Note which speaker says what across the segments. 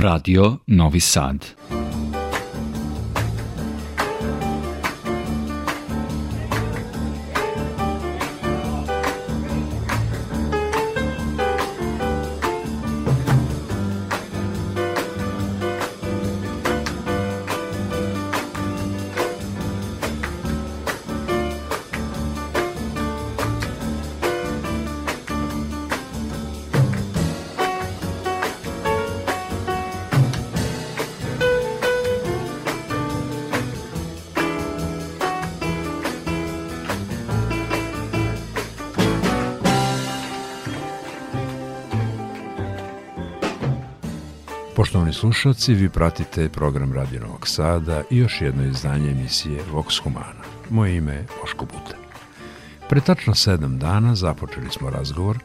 Speaker 1: Radio Novi Sad.
Speaker 2: Slušalci, vi pratite program Radio Novog Sada i još jedno izdanje emisije Vox Humana. Moje ime je Boško Buta. Pre tačno sedam dana započeli smo razgovor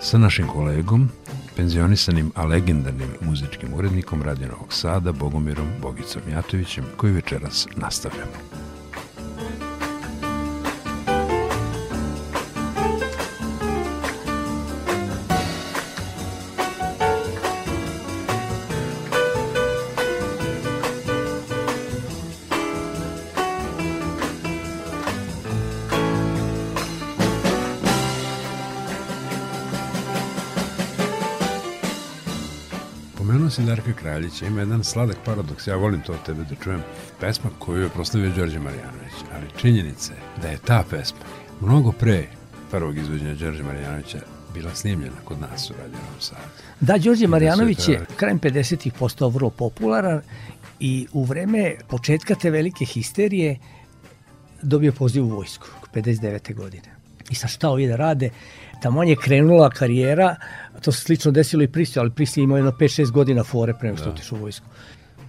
Speaker 2: sa našim kolegom, penzionisanim, a legendarnim muzičkim urednikom Radio Novog Sada, Bogomirom Bogicom Jatovićem, koji večeras nastavljamo. Si Darka Kraljića, ima jedan sladak paradoks, ja volim to od tebe da čujem, pesma koju je proslavio Đorđe Marjanović, ali činjenica je da je ta pesma mnogo pre prvog izvođenja Đorđe Marjanovića bila snimljena kod nas u Radio Novom Sadu.
Speaker 3: Da, Đorđe da Marjanović je krajem 50-ih postao vrlo popularan i u vreme početka te velike histerije dobio poziv u vojsku, 59. godine. I sa šta ovi da rade? Tamo je krenula karijera, to se slično desilo i Pristio, ali Pristio imao jedno 5-6 godina fore pre nego što da. otišao u vojsku.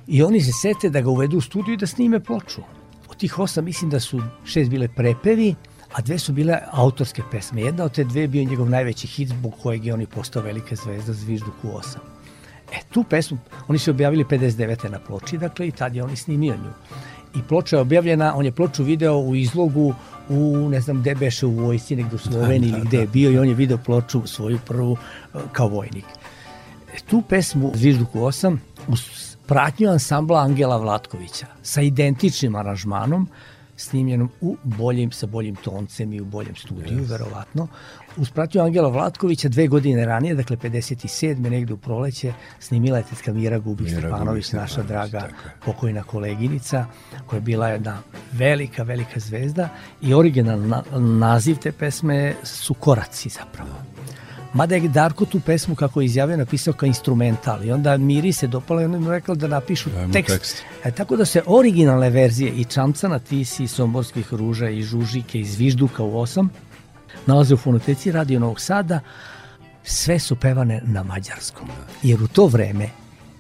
Speaker 3: I oni se sete da ga uvedu u studiju i da snime ploču. Od tih osam mislim da su šest bile prepevi, a dve su bile autorske pesme. Jedna od te dve je bio njegov najveći hit zbog kojeg je on i postao velika zvezda Zvižduk u osam. E, tu pesmu, oni su objavili 59. na ploči, dakle, i tad je on i snimio nju. I ploča je objavljena, on je ploču video u izlogu u, ne znam, gde beše u vojsci, negde u Sloveniji da, da, ili gde je da. bio i on je video ploču svoju prvu e, kao vojnik. E, tu pesmu Zvižduku 8 uz pratnju ansambla Angela Vlatkovića sa identičnim aranžmanom snimljenom u boljim, sa boljim toncem i u boljem studiju, yes. verovatno. Uz pratnju Angela Vlatkovića dve godine ranije, dakle 57. negde u proleće, snimila je tetka Mira Gubić Mira Stepanović, naša draga tako. pokojna koleginica, koja je bila jedna velika, velika zvezda i originalni na, naziv te pesme su Koraci zapravo. Mada je Darko tu pesmu, kako je izjavio, napisao kao instrumental i onda Miri se dopala i onda mu rekla da napišu Dajmo tekst. tekst. E, tako da se originalne verzije i Čamcana, Tisi, i Somborskih ruža, i Žužike, i Zvižduka u osam nalaze u fonoteci Radio Novog Sada, sve su pevane na mađarskom. Jer u to vreme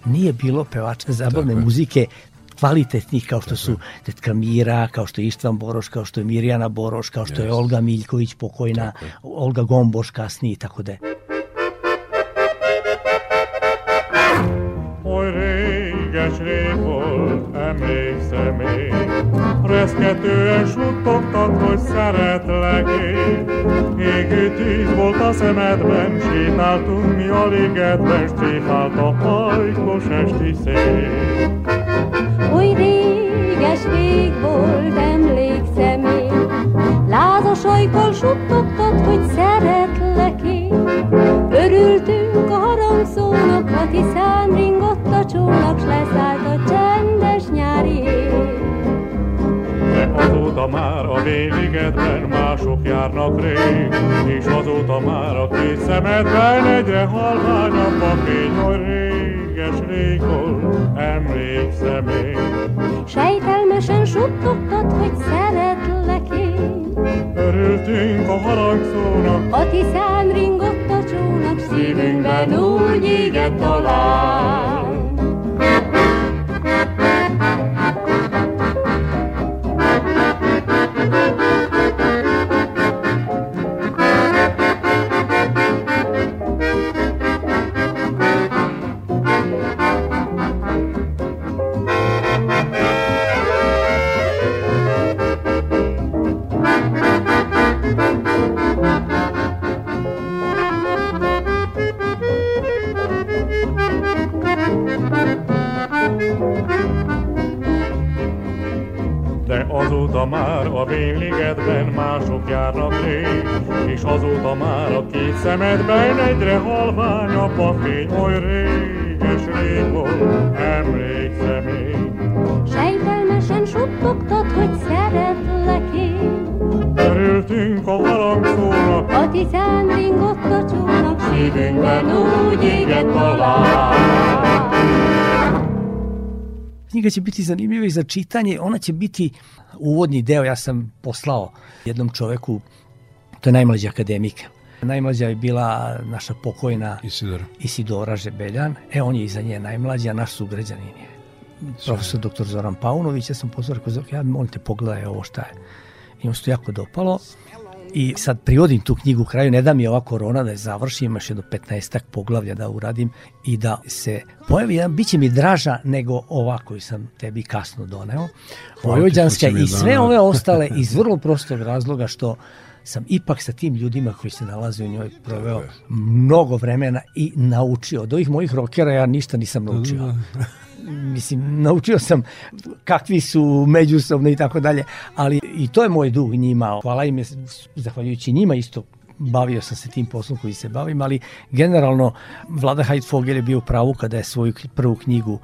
Speaker 3: nije bilo pevača zabavne Tako muzike kvalitetnih kao što su Tetka Mira, kao što je Ištvan Boroš, kao što je Mirjana Boroš, kao što je Olga Miljković pokojna, Olga Gomboš kasnije i tako da. Oly réges rég volt, emlékszem én, Reszketően suttogtad, hogy szeretlek én. Égő tűz volt a szemedben, sétáltunk mi a ligetben, Stréfált a hajkos esti szél. Oly réges rég volt, emlékszem én, Lázas ajkal suttogtad, hogy szeretlek én. Örültünk a harangszónak, a tiszán ringott a csónak, s leszállt a csendes nyári éj. Azóta már a véligedben mások járnak rég, És azóta már a két szemedben egyre halványabb a fény, hogy réges rég volt, emlékszem én. Sejtelmesen suttogtad, hogy szeretlek én. Örültünk a harangszónak, a tiszán ringott a csónak, szívünkben úgy égett a Knjiga će biti zanimljiva i za čitanje, ona će biti uvodni deo, ja sam poslao jednom čoveku, to je najmlađi akademik, Najmlađa je bila naša pokojna
Speaker 2: Isidora,
Speaker 3: Isidora Žebeljan. E, on je iza nje najmlađi, a naš sugrađanin je. Profesor dr. Zoran Paunović, ja sam pozvao, rekao, ja molim te pogledaj ovo šta je. I on se to jako dopalo. I sad privodim tu knjigu u kraju, ne da mi ova korona da je završim, imaš jedno 15 poglavlja da uradim i da se pojavi jedan, bit će mi draža nego ova koju sam tebi kasno doneo, Vojvođanska i sve ove ostale iz vrlo prostog razloga što sam ipak sa tim ljudima koji se nalaze u njoj proveo mnogo vremena i naučio. Od ovih mojih rokera ja ništa nisam naučio. Mislim, naučio sam kakvi su međusobno i tako dalje, ali i to je moj dug njima. Hvala im je, zahvaljujući njima isto bavio sam se tim poslom koji se bavim, ali generalno Vlada Heidfogel je bio pravu kada je svoju prvu knjigu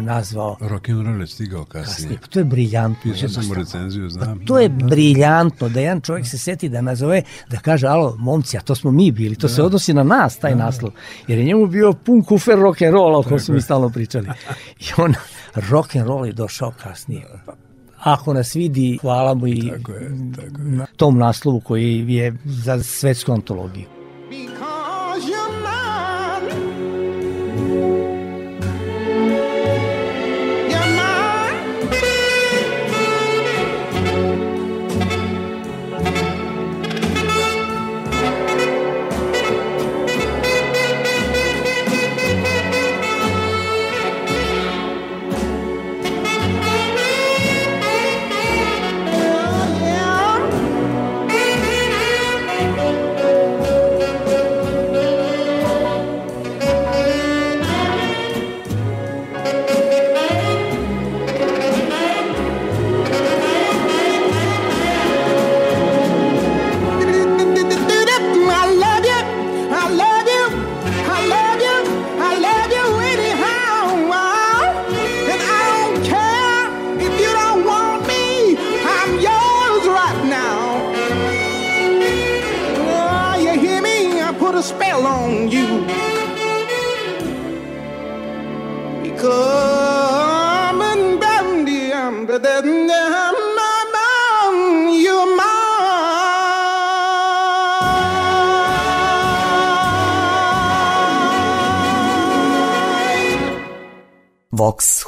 Speaker 3: nazvao
Speaker 2: Rock and roll je stigao kasnije. kasnije.
Speaker 3: Pa to je briljantno.
Speaker 2: Pisao sam recenziju, znam.
Speaker 3: Pa to je briljantno da jedan čovjek se seti da nazove, da kaže, alo, momci, a to smo mi bili, to da. se odnosi na nas, taj da. naslov. Jer je njemu bio pun kufer rock and roll, o kojem smo mi stalno pričali. I on, rock and roll je došao kasnije. Pa, ako nas vidi, hvala mu i tako je, tako je. na tom naslovu koji je za svetsku antologiju.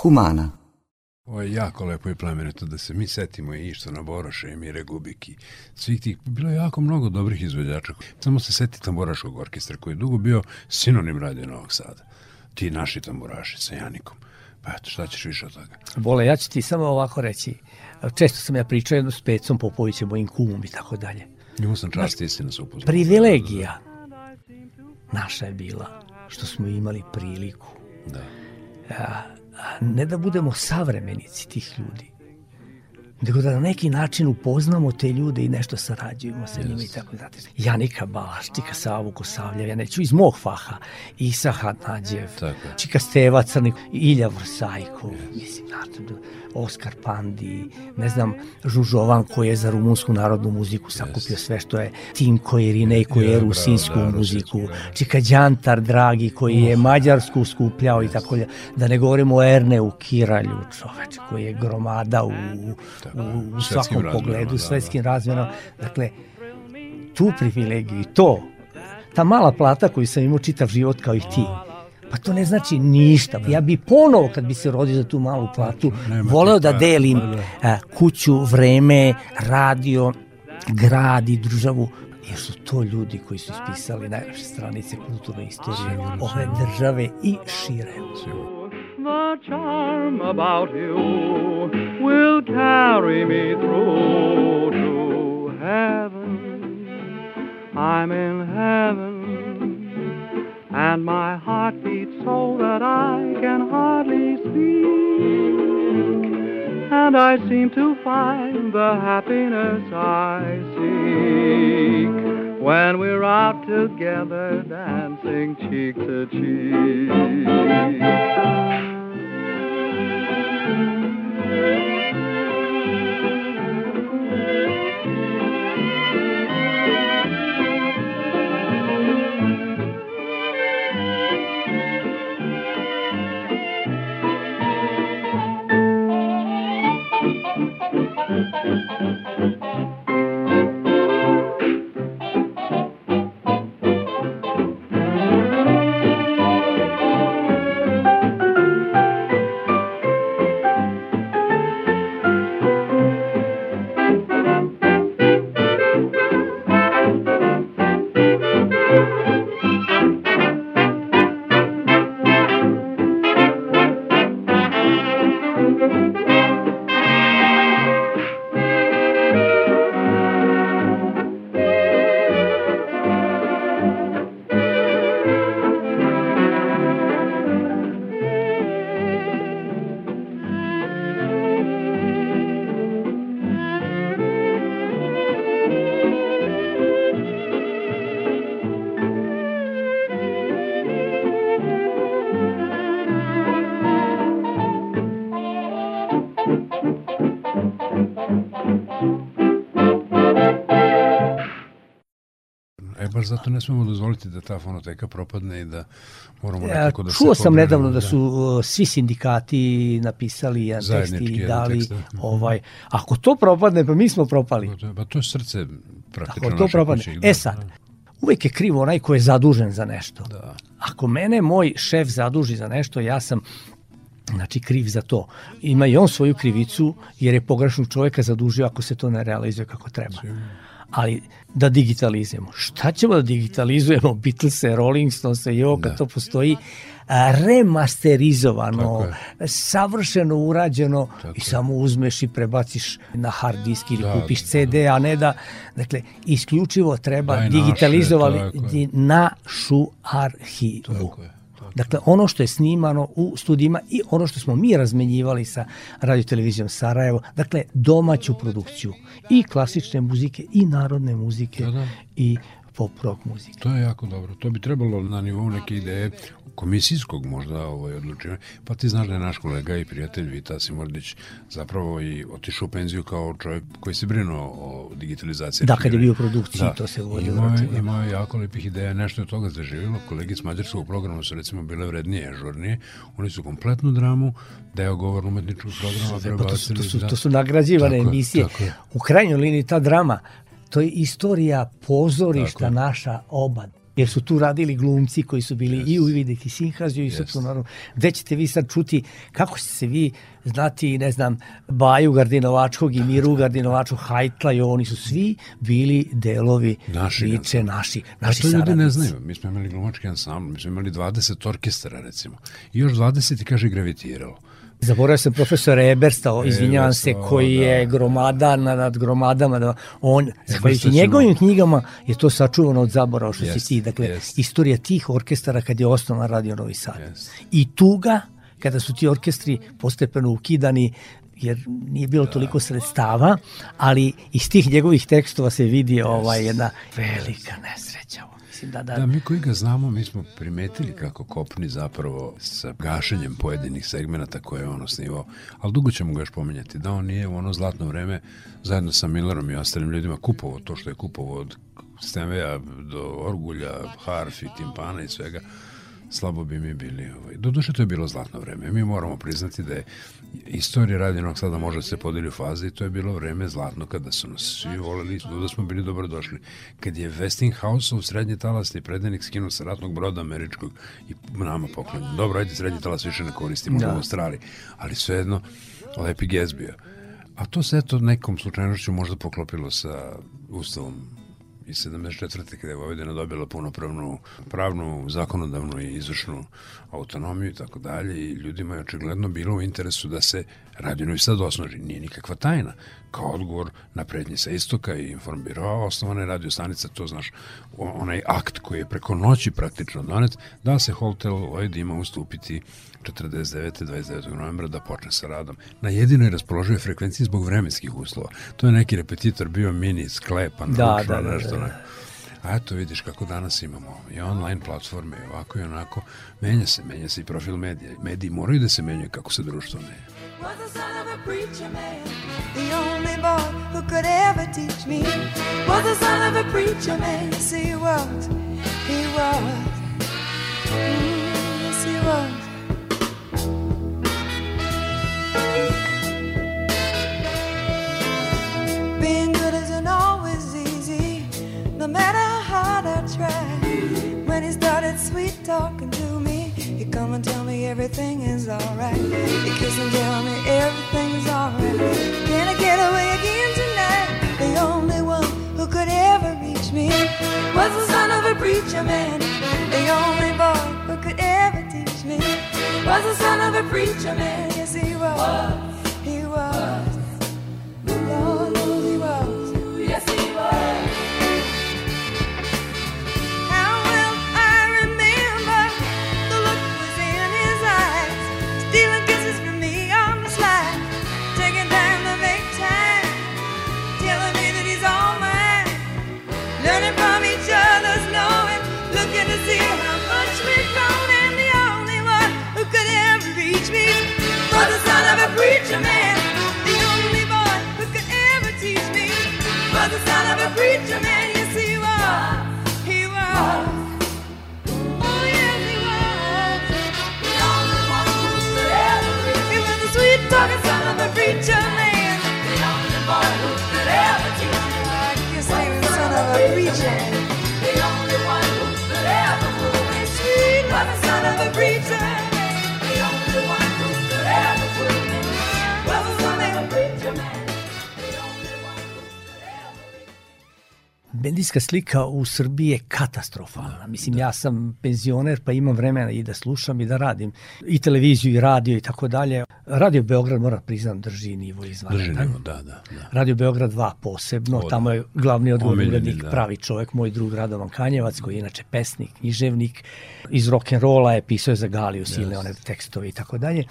Speaker 2: Humana. Ovo je jako lepo i plemenito da se mi setimo i što na Boroše, Mire Gubiki, svih tih, bilo je jako mnogo dobrih izvođača. Samo se seti tamburaškog orkestra koji je dugo bio sinonim radio Novog Sada. Ti naši tamburaši sa Janikom. Pa eto, šta ćeš više od toga?
Speaker 3: Bole, ja ću ti samo ovako reći. Često sam ja pričao jedno s Pecom Popovićem, mojim kumom i tako dalje.
Speaker 2: Njemu sam čast istina se upoznao.
Speaker 3: Privilegija naša je bila što smo imali priliku
Speaker 2: da.
Speaker 3: A, ne da budemo savremenici tih ljudi, nego da na neki način upoznamo te ljude i nešto sarađujemo sa njima yes. i tako da. Janika Balaš, Čika Savu Kosavljev, ja neću iz mog faha, Isa Hadnađev, Čika Steva Crnik, Ilja Vrsajko, yes. mislim, znate, Oskar Pandi, ne znam, Žužovan koji je za rumunsku narodnu muziku sakupio yes. sve što je Tim Kojerine koji je rusinsku da, muziku, Čika Đantar Dragi koji je mađarsku skupljao i tako da ne govorimo o Erneu Kiralju, čoveče, koji je gromada u, u, u svakom pogledu, da, svetskim da. razmjenom. Dakle, tu privilegiju i to, ta mala plata koju sam imao čitav život kao i ti, Pa to ne znači ništa. Ja bi ponovo, kad bi se rodio za tu malu platu, voleo da delim da. kuću, vreme, radio, grad i državu, jer su to ljudi koji su ispisali najlepše stranice kulturne istorije ove države i šire. The charm about you will carry me through to heaven. I'm in heaven and my heart beats so that I can hardly speak.
Speaker 4: and I seem to find the happiness I seek when we're out together dancing cheek to cheek.
Speaker 2: Zato ne smemo dozvoliti da ta fonoteka propadne i da moramo nekako da
Speaker 3: Čuo sam nedavno da, da su uh, svi sindikati napisali jedan tekst i dali tekst, da. ovaj, ako to propadne, pa mi smo propali.
Speaker 2: Pa, pa to je srce praktično
Speaker 3: ako to propadne. Kući, da, e sad, uvek je krivo onaj ko je zadužen za nešto. Da. Ako mene moj šef zaduži za nešto, ja sam znači kriv za to. Ima i on svoju krivicu jer je pogrešnog čoveka zadužio ako se to ne realizuje kako treba. Ali da digitalizujemo. Šta ćemo da digitalizujemo? Beatlese, Rolling Stones, jo, kad da. to postoji remasterizovano, savršeno urađeno Tako i samo uzmeš i prebaciš na hard disk ili da, kupiš CD, da. a ne da, dakle, isključivo treba Daj digitalizovati našu arhivu. Tako je. Dakle, ono što je snimano u studijima i ono što smo mi razmenjivali sa radiotelevizijom Sarajevo, dakle, domaću produkciju i klasične muzike i narodne muzike da, da. i pop rock muzike.
Speaker 2: To je jako dobro. To bi trebalo na nivou neke ideje komisijskog možda ovaj, odlučivanja. Pa ti znaš da je naš kolega i prijatelj Vita Simordić zapravo i otišao u penziju kao čovjek koji se brinuo o digitalizaciji.
Speaker 3: Da, kad je bio u produkciji, da. to se vodio.
Speaker 2: Imao, je, imao je jako lepih ideja, nešto od toga zaživilo. Kolegi s mađarskog programa su recimo bile vrednije, ažurnije. Oni su kompletnu dramu, deo govorno umetničkog programa prebacili.
Speaker 3: Pa to, su, to, su, da. to su nagrađivane tako, emisije. Tako u krajnjoj liniji ta drama to je istorija pozorišta Tako. naša oba jer su tu radili glumci koji su bili yes. i u Videk i Sinhaziju i yes. naravno. Gde ćete vi sad čuti kako ste se vi znati, ne znam, Baju Gardinovačkog i Miru Gardinovačkog, Hajtla i oni su svi bili delovi naši, priče naši, naši
Speaker 2: to ljudi ne znaju. Mi smo imali glumački ansambl, mi smo imali 20 orkestara recimo. I još 20 i kaže gravitiralo.
Speaker 3: Zaboravio sam profesora Ebersta, izvinjavam se, koji da. je gromada nad gromadama. Da on, zahvaljujući njegovim knjigama, je to sačuvano od zaborava što yes, si ti. Dakle, yes. istorija tih orkestara kad je osnovna Radio Novi Sad. Yes. I tuga, kada su ti orkestri postepeno ukidani, jer nije bilo da. toliko sredstava, ali iz tih njegovih tekstova se vidi yes. ovaj jedna velika nesreća
Speaker 2: mislim da, da... Da, mi koji ga znamo, mi smo primetili kako kopni zapravo sa gašenjem pojedinih segmenata koje je on osnivao, ali dugo ćemo ga još pomenjati, da on nije u ono zlatno vreme zajedno sa Millerom i ostalim ljudima kupovao to što je kupovao od Stenveja do Orgulja, harfi, timpana i svega, slabo bi mi bili. Ovaj. Doduše to je bilo zlatno vreme. Mi moramo priznati da je istorija radinog sada može da se podeli u faze i to je bilo vreme zlatno kada su nas svi voleli, da smo bili dobrodošli. Kad je Westinghouse u srednje talasni predenik skinuo sa ratnog broda američkog i nama poklonio. Dobro, ajde srednji talas više ne koristimo da. u Australiji, ali svejedno lepi gez bio. A to se eto nekom slučajnošću možda poklopilo sa ustavom
Speaker 5: i 74. kada je Vojvodina dobila punopravnu pravnu, zakonodavnu i izvršnu autonomiju i tako dalje i ljudima je očigledno bilo u interesu da se Radio Novi Sad osnoži. Nije nikakva tajna. Kao odgovor na prednje sa istoka i informbiro osnovane radio stanica, to znaš, onaj akt koji je preko noći praktično donet, da se hotel Lloyd ima ustupiti 49. 29. novembra da počne sa radom na jedinoj raspoloživoj frekvenciji zbog vremenskih uslova. To je neki repetitor bio mini, sklepan, da, ručno, da, da, nešto. Da, da. A eto vidiš kako danas imamo i online platforme, i ovako i onako. Menja se, menja se i profil medija. Mediji moraju da se menjaju kako se društvo menja. Was the son of a preacher man, the only boy who could ever teach me. Was the son of a preacher man, he was, he was. Mm, come and tell me everything is alright. He kiss and tell me everything is alright. Can I get away again tonight? The only one who could ever reach me was the son of a preacher man. The only boy who could ever teach me was the son of a preacher man. Yes. He was. Preacher man. The only boy who could ever teach me was the son of a preacher man. Yes, he was. He was. Oh, yes, he was. The only one who could ever. He was the sweet talking son of a preacher man. The only boy who
Speaker 3: Medijska slika u Srbiji je katastrofalna. Mislim, ja sam penzioner pa imam vremena i da slušam i da radim i televiziju i radio i tako dalje. Radio Beograd, moram priznam, drži nivo izvanredan.
Speaker 5: Drži nivo, da, da. da.
Speaker 3: Radio Beograd 2 posebno,
Speaker 5: O, da.
Speaker 3: tamo je glavni odgovorni
Speaker 5: Omiljeni,
Speaker 3: urednik,
Speaker 5: da.
Speaker 3: pravi čovek, moj drug Radovan Kanjevac, koji je inače pesnik, književnik, iz rock'n'rolla je pisao za Galiju silne one tekstove i tako dalje.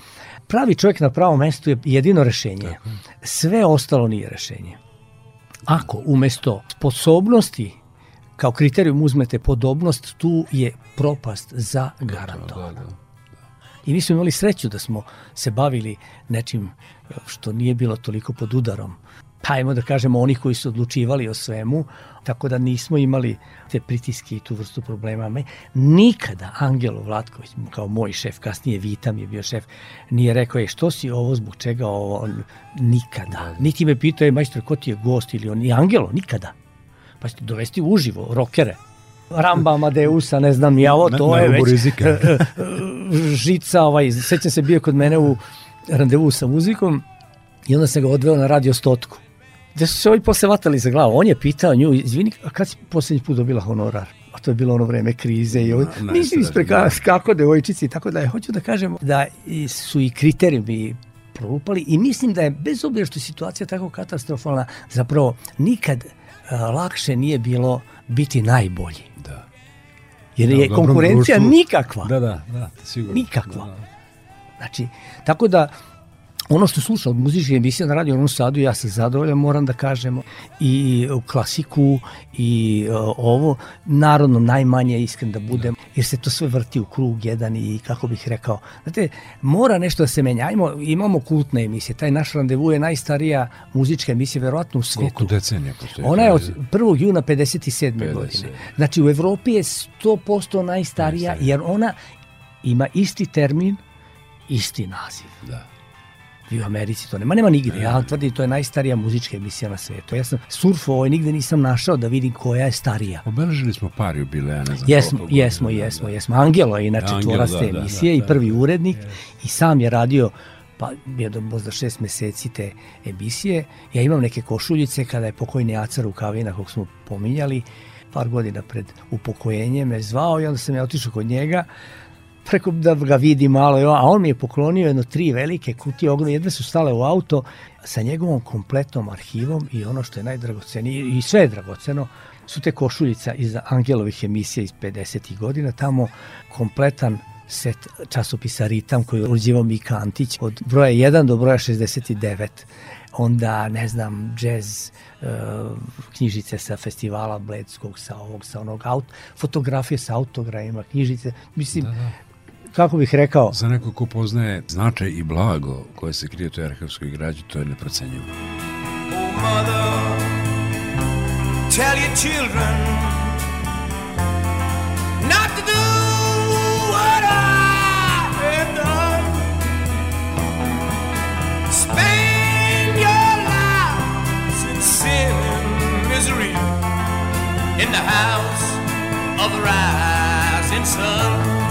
Speaker 3: Pravi čovjek na pravom mestu je jedino rešenje. Sve ostalo nije rešenje. Ako umesto sposobnosti kao kriterijum uzmete podobnost, tu je propast za garantovana. I mi smo imali sreću da smo se bavili nečim što nije bilo toliko pod udarom. Pa ajmo da kažemo oni koji su odlučivali o svemu, tako da nismo imali te pritiske i tu vrstu problema. Nikada Angelo Vlatković, kao moj šef, kasnije Vita mi je bio šef, nije rekao je što si ovo, zbog čega ovo, On- nikada. Niti me pitao je majstor ko ti je gost ili on, i Angelo, nikada. Pa ćete dovesti uživo, rokere. Ramba Amadeusa, ne znam, ja ovo, to
Speaker 5: na
Speaker 3: je već
Speaker 5: rizika.
Speaker 3: žica, ovaj, sećam se bio kod mene u randevu sa muzikom i onda sam ga odveo na radio stotku. Gde su se ovi posle vatali za glavu. On je pitao nju, izvini, a kad si poslednji put dobila honorar? A to je bilo ono vreme krize i ovo,
Speaker 5: Na-
Speaker 3: nisi ispreka, kako devojčici i tako da je. Hoću da kažem da su i kriterijumi prolupali i mislim da je, bez obzira što je situacija tako katastrofalna, zapravo nikad a, lakše nije bilo biti najbolji.
Speaker 5: Da.
Speaker 3: Jer
Speaker 5: Da,
Speaker 3: je konkurencija
Speaker 5: društvu-
Speaker 3: nikakva.
Speaker 5: Da, da, da, sigurno.
Speaker 3: Nikakva.
Speaker 5: Da, da.
Speaker 3: Znači, tako da ono što slušam od muzičke emisije na Radio Novom Sadu, ja sam zadovoljan, moram da kažem, i u klasiku i e, ovo, narodno najmanje iskren da budem, jer se to sve vrti u krug jedan i kako bih rekao, znate, mora nešto da se menja, Ajmo, imamo kultne emisije, taj naš randevu je najstarija muzička emisija, verovatno u svetu.
Speaker 5: Koliko decenija postoji?
Speaker 3: Ona je od
Speaker 5: televizija?
Speaker 3: 1. juna 57.
Speaker 5: 50.
Speaker 3: godine. Znači u Evropi je 100% najstarija jer ona ima isti termin, isti naziv.
Speaker 5: Da.
Speaker 3: I u Americi to nema, nema nigde. Ja tvrdim to je najstarija muzička emisija na svetu. Ja sam surfovao i nigde nisam našao da vidim koja je starija.
Speaker 5: Obeležili smo par jubileja, ne znam
Speaker 3: Jesmo,
Speaker 5: koliko
Speaker 3: jesmo,
Speaker 5: godina,
Speaker 3: jesmo,
Speaker 5: da.
Speaker 3: jesmo. Angelo je inače tvorac
Speaker 5: da,
Speaker 3: te
Speaker 5: da,
Speaker 3: emisije
Speaker 5: da,
Speaker 3: i
Speaker 5: da,
Speaker 3: prvi
Speaker 5: da.
Speaker 3: urednik i sam je radio pa jedno možda šest meseci te emisije. Ja imam neke košuljice kada je pokojni Acar Rukavina, kog smo pominjali, par godina pred upokojenjem me zvao i onda sam ja otišao kod njega preko da ga vidi malo, a on mi je poklonio jedno tri velike kutije ogromne, jedne su stale u auto sa njegovom kompletnom arhivom i ono što je najdragocenije, i sve je dragoceno, su te košuljica iz Angelovih emisija iz 50. godina, tamo kompletan set časopisa Ritam koji je uređivao Mika Antić od broja 1 do broja 69 onda ne znam džez uh, knjižice sa festivala Bledskog sa ovog sa onog aut fotografije sa autografima knjižice mislim da, da kako bih rekao...
Speaker 6: Za neko ko poznaje značaj i blago koje se krije u toj arhivskoj građi, to je neprocenjivo. Oh, mother, tell your children not to do what I have done. Spend your lives in sin and misery in the house of the rising sun.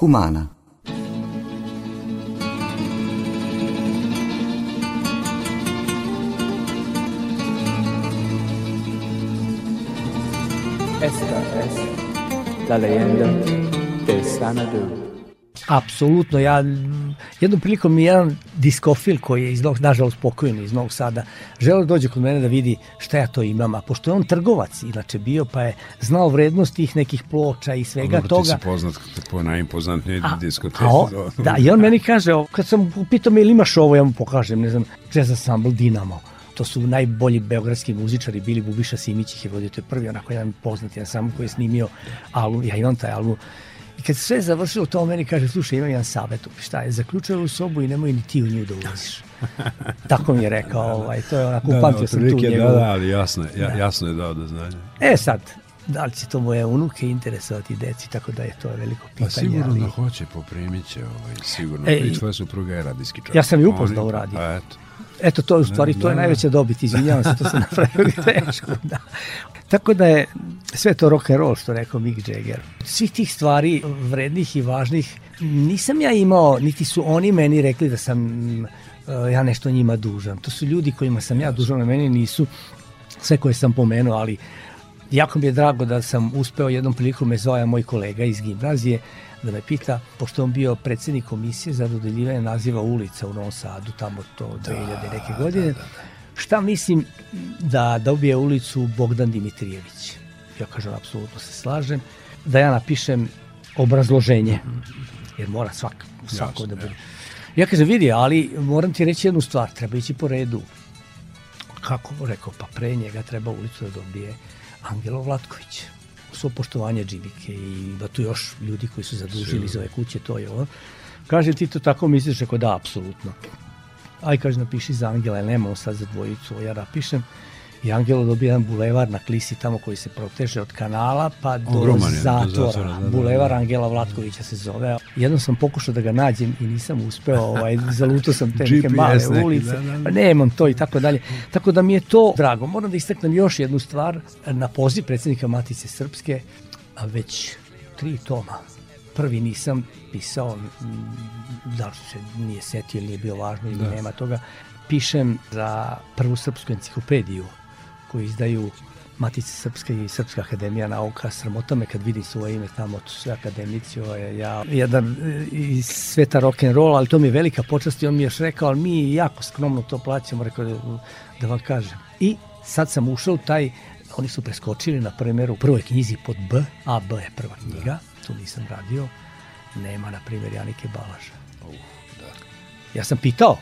Speaker 7: Humana
Speaker 3: Esta es la leyenda de Sanadu. Apsolutno, ja jednom prilikom mi jedan diskofil koji je iz Novog, nažalost pokojni iz Novog Sada, želeo da dođe kod mene da vidi šta ja to imam, a pošto je on trgovac inače bio, pa je znao vrednost tih nekih ploča i svega
Speaker 6: Dobro,
Speaker 3: toga.
Speaker 6: Ti si poznat po najimpozantnijoj diskoteci.
Speaker 3: da, i on meni kaže, kad sam pitao me ili imaš ovo, ja mu pokažem, ne znam, jazz ensemble Dinamo to su najbolji beogradski muzičari bili Bubiša Simić ih je vodio, to je prvi onako jedan poznati sam koji je snimio album, ja imam taj album I kad se sve završilo, to meni kaže, slušaj, imam jedan savjet, šta je, zaključaj u sobu i nemoj ni ti u nju da ulaziš. Tako mi je rekao, ovaj, to je onako, da, upamtio da, sam tu
Speaker 6: njegov. Da, da, ali jasno, ja, da. jasno je dao da znanje.
Speaker 3: E sad, da li će to moje unuke interesovati deci, tako da je to veliko pa pitanje.
Speaker 6: Pa sigurno
Speaker 3: ali...
Speaker 6: da hoće, poprimit će, ovaj, sigurno. E, I tvoja supruga je radijski čovjek.
Speaker 3: Ja sam ju upoznao u radiju.
Speaker 6: A eto.
Speaker 3: Eto, to u stvari, to je da. najveća dobit, izvinjavam se, to sam napravio grešku. Da. Tako da je sve to rock and roll, što rekao Mick Jagger. Svih tih stvari vrednih i važnih nisam ja imao, niti su oni meni rekli da sam uh, ja nešto njima dužan. To su ljudi kojima sam ja dužan, a meni nisu sve koje sam pomenuo, ali jako mi je drago da sam uspeo jednom prilikom me zove moj kolega iz gimnazije da me pita, pošto on bio predsednik komisije za dodeljivanje naziva ulica u Novom Sadu, tamo to 2000 da, neke godine, da, da, da šta mislim da dobije ulicu Bogdan Dimitrijević? Ja kažem, apsolutno se slažem. Da ja napišem obrazloženje, jer mora svak, svako da bude. Ja kažem, vidi, ali moram ti reći jednu stvar, treba ići po redu. Kako? Rekao, pa pre njega treba ulicu da dobije Angelo Vlatković. Svo poštovanje Džibike i da tu još ljudi koji su zadužili za ove kuće, to je ovo. Kaže, ti to tako misliš? Rekao, da, apsolutno aj kaže napiši za Angela, nemamo sad za dvojicu, ja napišem i Angelo dobija jedan bulevar na Klisi tamo koji se proteže od kanala pa do
Speaker 2: Ogroman je, do
Speaker 3: zatvora.
Speaker 2: zatvora, da, da,
Speaker 3: bulevar
Speaker 2: da.
Speaker 3: Angela Vlatkovića se zove. Jednom sam pokušao da ga nađem i nisam uspeo, ovaj, zalutao sam te neke male
Speaker 2: neki,
Speaker 3: ulice.
Speaker 2: da, da, da.
Speaker 3: Pa nemam to i tako dalje. Tako da mi je to drago. Moram da istaknem još jednu stvar. Na poziv predsjednika Matice Srpske, a već tri toma. Prvi nisam pisao, da li se nije setio ili nije bio važno ili
Speaker 2: Da.
Speaker 3: nema toga. Pišem za prvu srpsku enciklopediju koju izdaju Matice Srpske i Srpska akademija nauka. Sramota me kad vidim svoje ime tamo, to su sve akademici, ovo je ja, jedan e, iz sveta rock'n'rolla, ali to mi je velika počast i on mi je još rekao, ali mi jako skromno to plaćamo, rekao da, da vam kažem. I sad sam ušao u taj, oni su preskočili na primer u prvoj knjizi pod B, a B je prva knjiga, tu nisam radio, nema na primjer Janike Balaža. Ja sam pitao,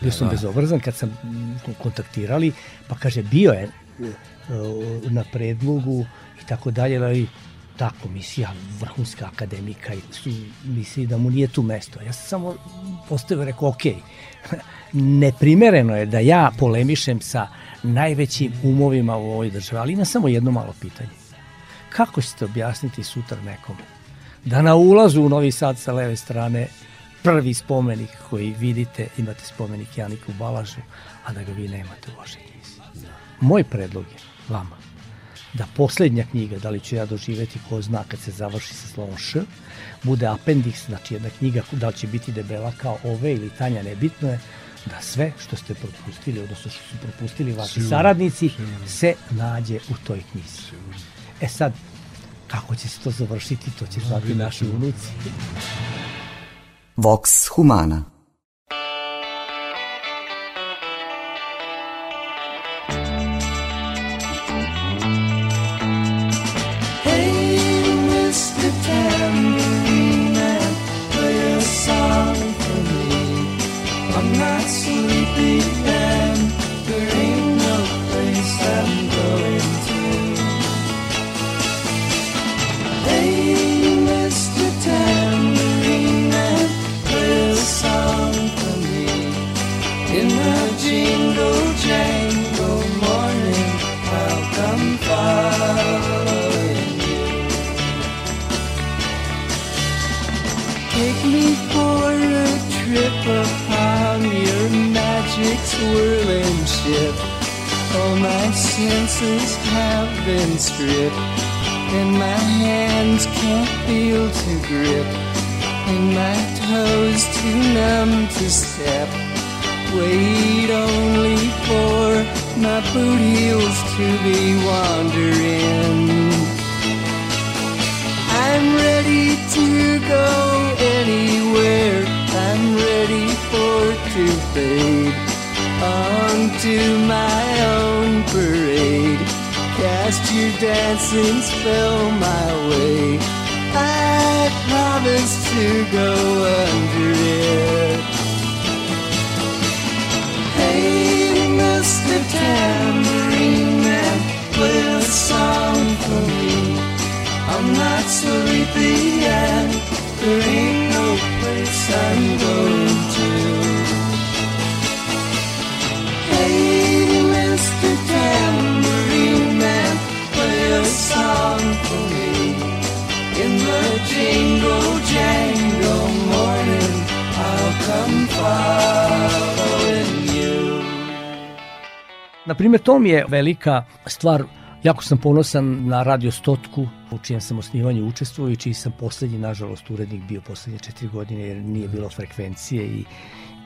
Speaker 3: bio sam bezobrazan kad sam kontaktirali, pa kaže bio je e, na predlogu i tako dalje, ali ta komisija vrhunska akademika i su misli da mu nije tu mesto. Ja sam samo postavio, rekao, ok, neprimereno je da ja polemišem sa najvećim umovima u ovoj državi, ali ima samo jedno malo pitanje. Kako ćete objasniti sutra nekome da na ulazu u Novi Sad sa leve strane prvi spomenik koji vidite, imate spomenik Janiku Balažu, a da ga vi nemate u vašoj knjizi. Moj predlog je vama da poslednja knjiga, da li ću ja doživeti ko zna kad se završi sa slovom Š, bude apendiks, znači jedna knjiga, da li će biti debela kao ove ili tanja, nebitno je, da sve što ste propustili, odnosno što su propustili vaši
Speaker 2: Sigurno,
Speaker 3: saradnici, se nađe u toj knjizi. E sad, kako će se to završiti, to će znati naši unuci.
Speaker 8: Vox Humana
Speaker 3: Na primjer, to mi je velika stvar. Jako sam ponosan na Radio Stotku, u čijem sam osnivanju učestvovao i čiji sam poslednji, nažalost, urednik bio poslednje četiri godine jer nije bilo frekvencije i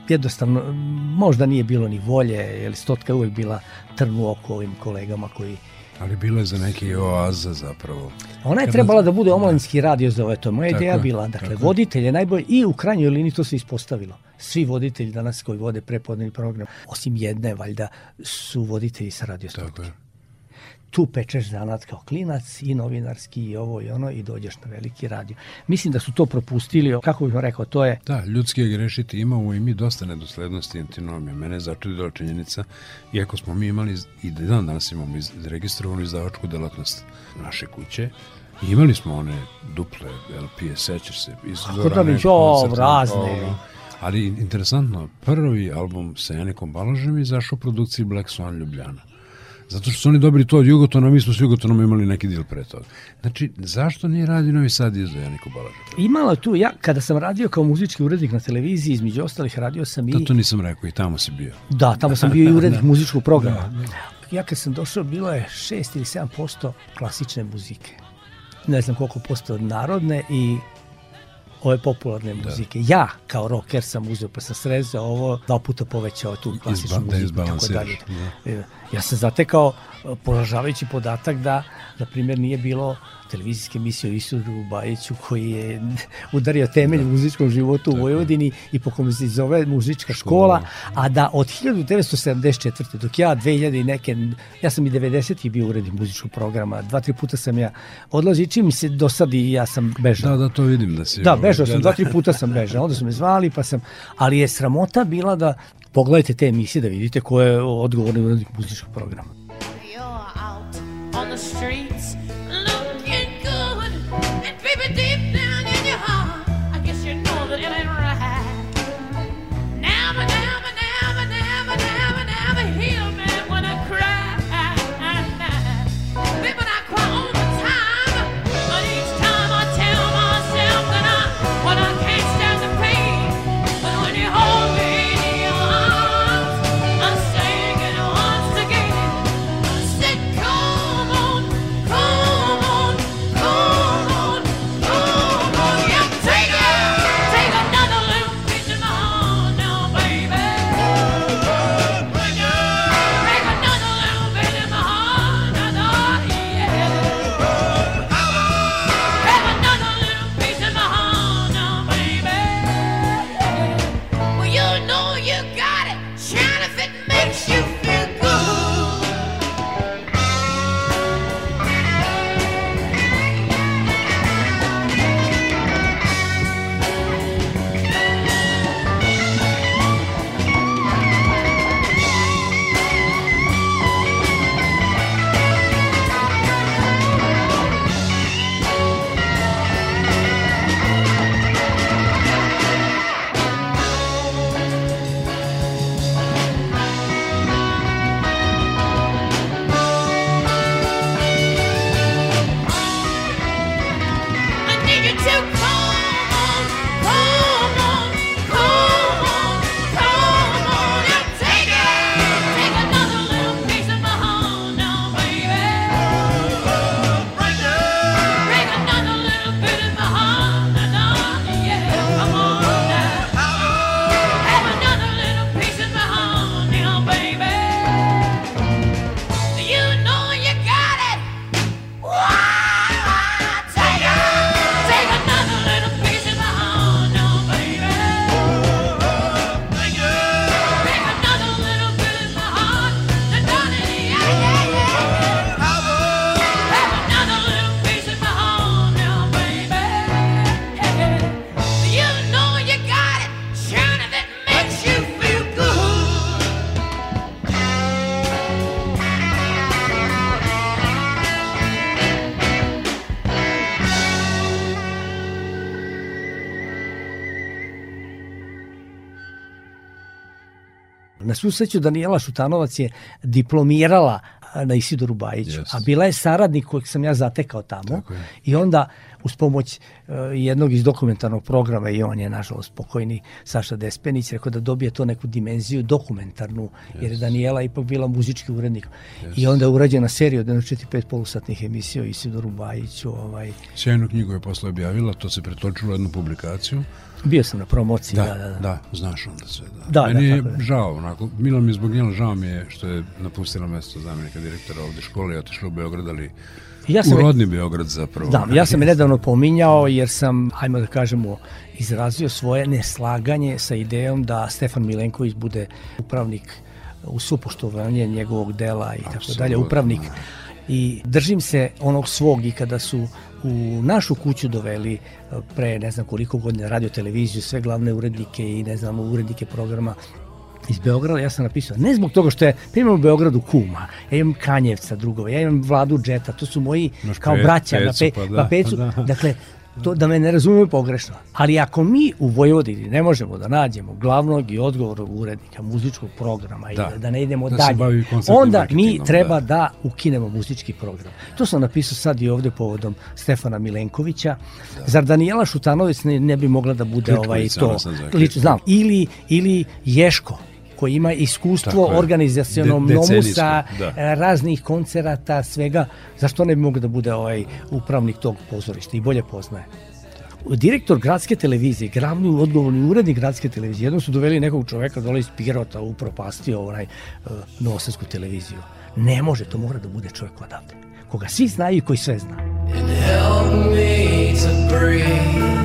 Speaker 3: jednostavno možda nije bilo ni volje, jer Stotka je uvek bila trn u oko ovim kolegama koji
Speaker 2: Ali bilo je za neke oaze zapravo.
Speaker 3: Ona je
Speaker 2: Kada-
Speaker 3: trebala da bude omladinski radio za ove, to moja
Speaker 2: Tako
Speaker 3: ideja bila. Dakle,
Speaker 2: tako
Speaker 3: voditelj je najbolji i u krajnjoj liniji to se ispostavilo. Svi voditelji danas koji vode prepodnevni program, osim jedne, valjda, su voditelji sa radio
Speaker 2: Tako je.
Speaker 3: Tu pečeš zanat kao klinac i novinarski i ovo i ono i dođeš na veliki radio. Mislim da su to propustili, kako bih vam rekao, to je
Speaker 2: Da, ljudski je grešiti, imamo i mi dosta nedoslednosti i antinomije. Mene je začudila činjenica, iako smo mi imali i dan danas imamo iz, registrovanu izdavačku delatnost naše kuće, imali smo one duple LP-e, sećaš se, iz
Speaker 3: Kako da mi- o, razne.
Speaker 2: Ali interesantno, prvi album sa Janikom Balažem izašao u produkciji Black Swan Ljubljana. Zato što su oni dobili to od Jugotona, mi smo s Jugotonom imali neki dil pre toga. Znači, zašto nije radio Novi Sad izo Janiku Balaža?
Speaker 3: Imala tu, ja kada sam radio kao muzički urednik na televiziji, između ostalih radio sam i...
Speaker 2: Da, to nisam rekao i tamo si bio.
Speaker 3: Da, tamo sam bio i urednik muzičkog programa. Ja kad sam došao, bilo je 6 ili 7% klasične muzike. Ne znam koliko posto narodne i ove popularne muzike. Ja kao rocker sam uzeo pa sam srezao ovo, dva puta povećao tu klasičnu
Speaker 2: Izba- da
Speaker 3: muziku i tako dalje. E, Ja sam zatekao e, poražavajući podatak da, na primjer, nije bilo televizijske emisije o Isudu Bajiću koji je udario temelj u muzičkom životu u Vojvodini i po kome se zove muzička škola, a da od 1974. dok ja 2000 i neke, ja sam i 90. bio urednik muzičkog programa, dva, tri puta sam ja odlazio i čim se dosadi ja sam bežao.
Speaker 2: Da, da, to vidim da si...
Speaker 3: Da,
Speaker 2: ovaj,
Speaker 3: bežao sam, dva, tri puta sam bežao, onda su me zvali, pa sam, ali je sramota bila da pogledajte te emisije da vidite ko je odgovorni urednik muzičkog programa. Na svu sreću Danijela Šutanovac je diplomirala na Isidoru Bajiću,
Speaker 2: Jeste.
Speaker 3: a bila je saradnik kojeg sam ja zatekao tamo i onda uz pomoć e, jednog iz dokumentarnog programa i on je nažalost pokojni Saša Despenić rekao da dobije to neku dimenziju dokumentarnu jer je Danijela ipak bila muzički urednik. I onda je urađena serija od jedno 4-5 polusatnih emisija o Isidoru Bajiću ovaj,
Speaker 2: Sjajnu knjigu je posle objavila, to se pretočilo u jednu publikaciju.
Speaker 3: Bio sam na promociji
Speaker 2: Da,
Speaker 3: da, da, da.
Speaker 2: da, znaš onda sve. Da,
Speaker 3: Da,
Speaker 2: Meni
Speaker 3: da,
Speaker 2: je
Speaker 3: da.
Speaker 2: žao, onako, milo mi je zbog njela, žao mi je što je napustila mesto zamenika direktora ovde škole i otišla u Beograd, ali
Speaker 3: Ja sam
Speaker 2: u rodni Beograd zapravo.
Speaker 3: Da, ja sam je nedavno pominjao jer sam, ajmo da kažemo, izrazio svoje neslaganje sa idejom da Stefan Milenković bude upravnik u supoštovanje njegovog dela i tako dalje, upravnik. I držim se onog svog i kada su u našu kuću doveli eh, pre ne znam koliko godina radio televiziju, sve glavne urednike i ne znam urednike programa iz Beograda, ja sam napisao, ne zbog toga što je, pa imam u Beogradu kuma, ja imam Kanjevca drugova, ja imam Vladu Džeta, to su moji
Speaker 2: Imaš
Speaker 3: kao
Speaker 2: Pe-
Speaker 3: braća na,
Speaker 2: Pecu,
Speaker 3: pe,
Speaker 2: pa da,
Speaker 3: na pecu.
Speaker 2: pa da.
Speaker 3: Dakle, To da me ne razumiju pogrešno. Ali ako mi u Vojvodini ne možemo da nađemo glavnog i odgovornog urednika muzičkog programa i
Speaker 2: Da.
Speaker 3: da, da ne idemo
Speaker 2: Da
Speaker 3: dalje, onda mi treba
Speaker 2: da.
Speaker 3: da. ukinemo muzički program. To sam napisao sad i ovde povodom Stefana Milenkovića. Zar Danijela Šutanović ne, ne bi mogla da bude
Speaker 2: Kitković,
Speaker 3: ovaj to? Lič, znam. Ili, ili Ješko koji ima iskustvo organizacionom
Speaker 2: De-
Speaker 3: nomusa,
Speaker 2: da.
Speaker 3: e, raznih koncerata, svega, zašto ne bi mogao da bude ovaj upravnik tog pozorišta i bolje poznaje? Direktor gradske televizije, glavni odgovorni urednik gradske televizije, jednom su doveli nekog čoveka dole iz Pirota, upropastio onaj uh, novosadsku televiziju. Ne može, to mora da bude čovjek odavde. Koga svi znaju i koji sve zna.
Speaker 9: Help me to breathe.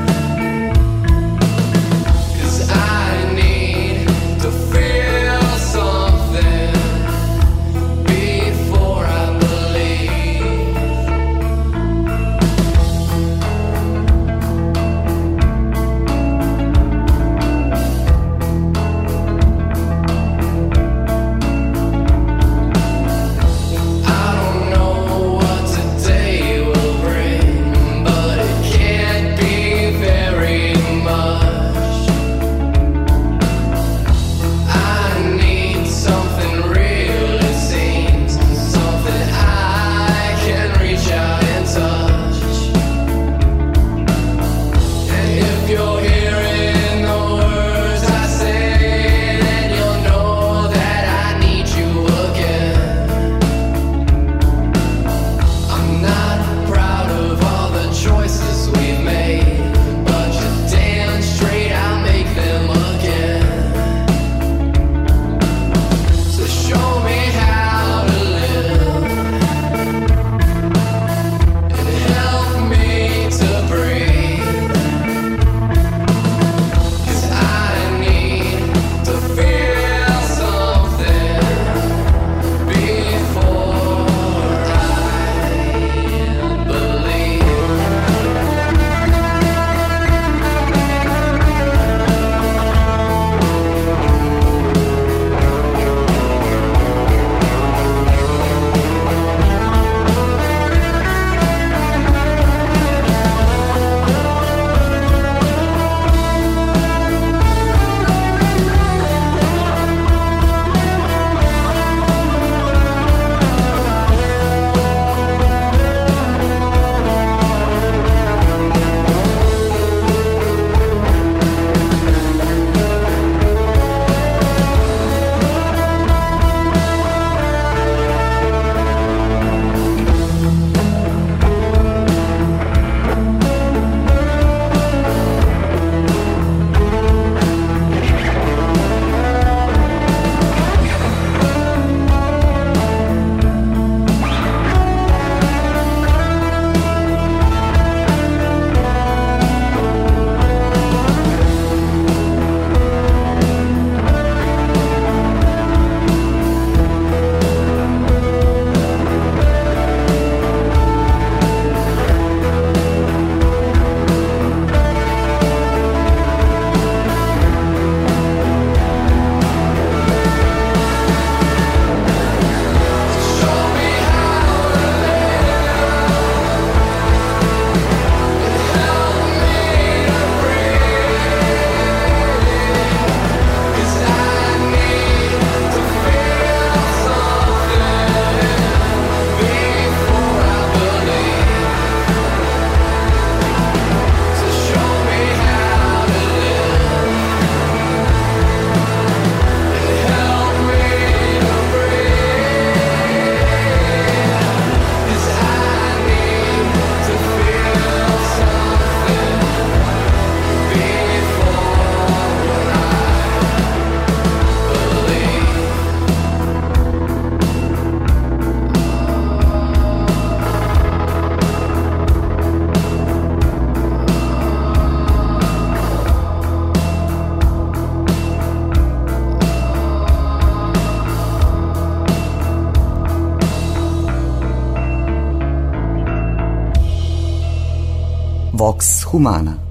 Speaker 8: Vox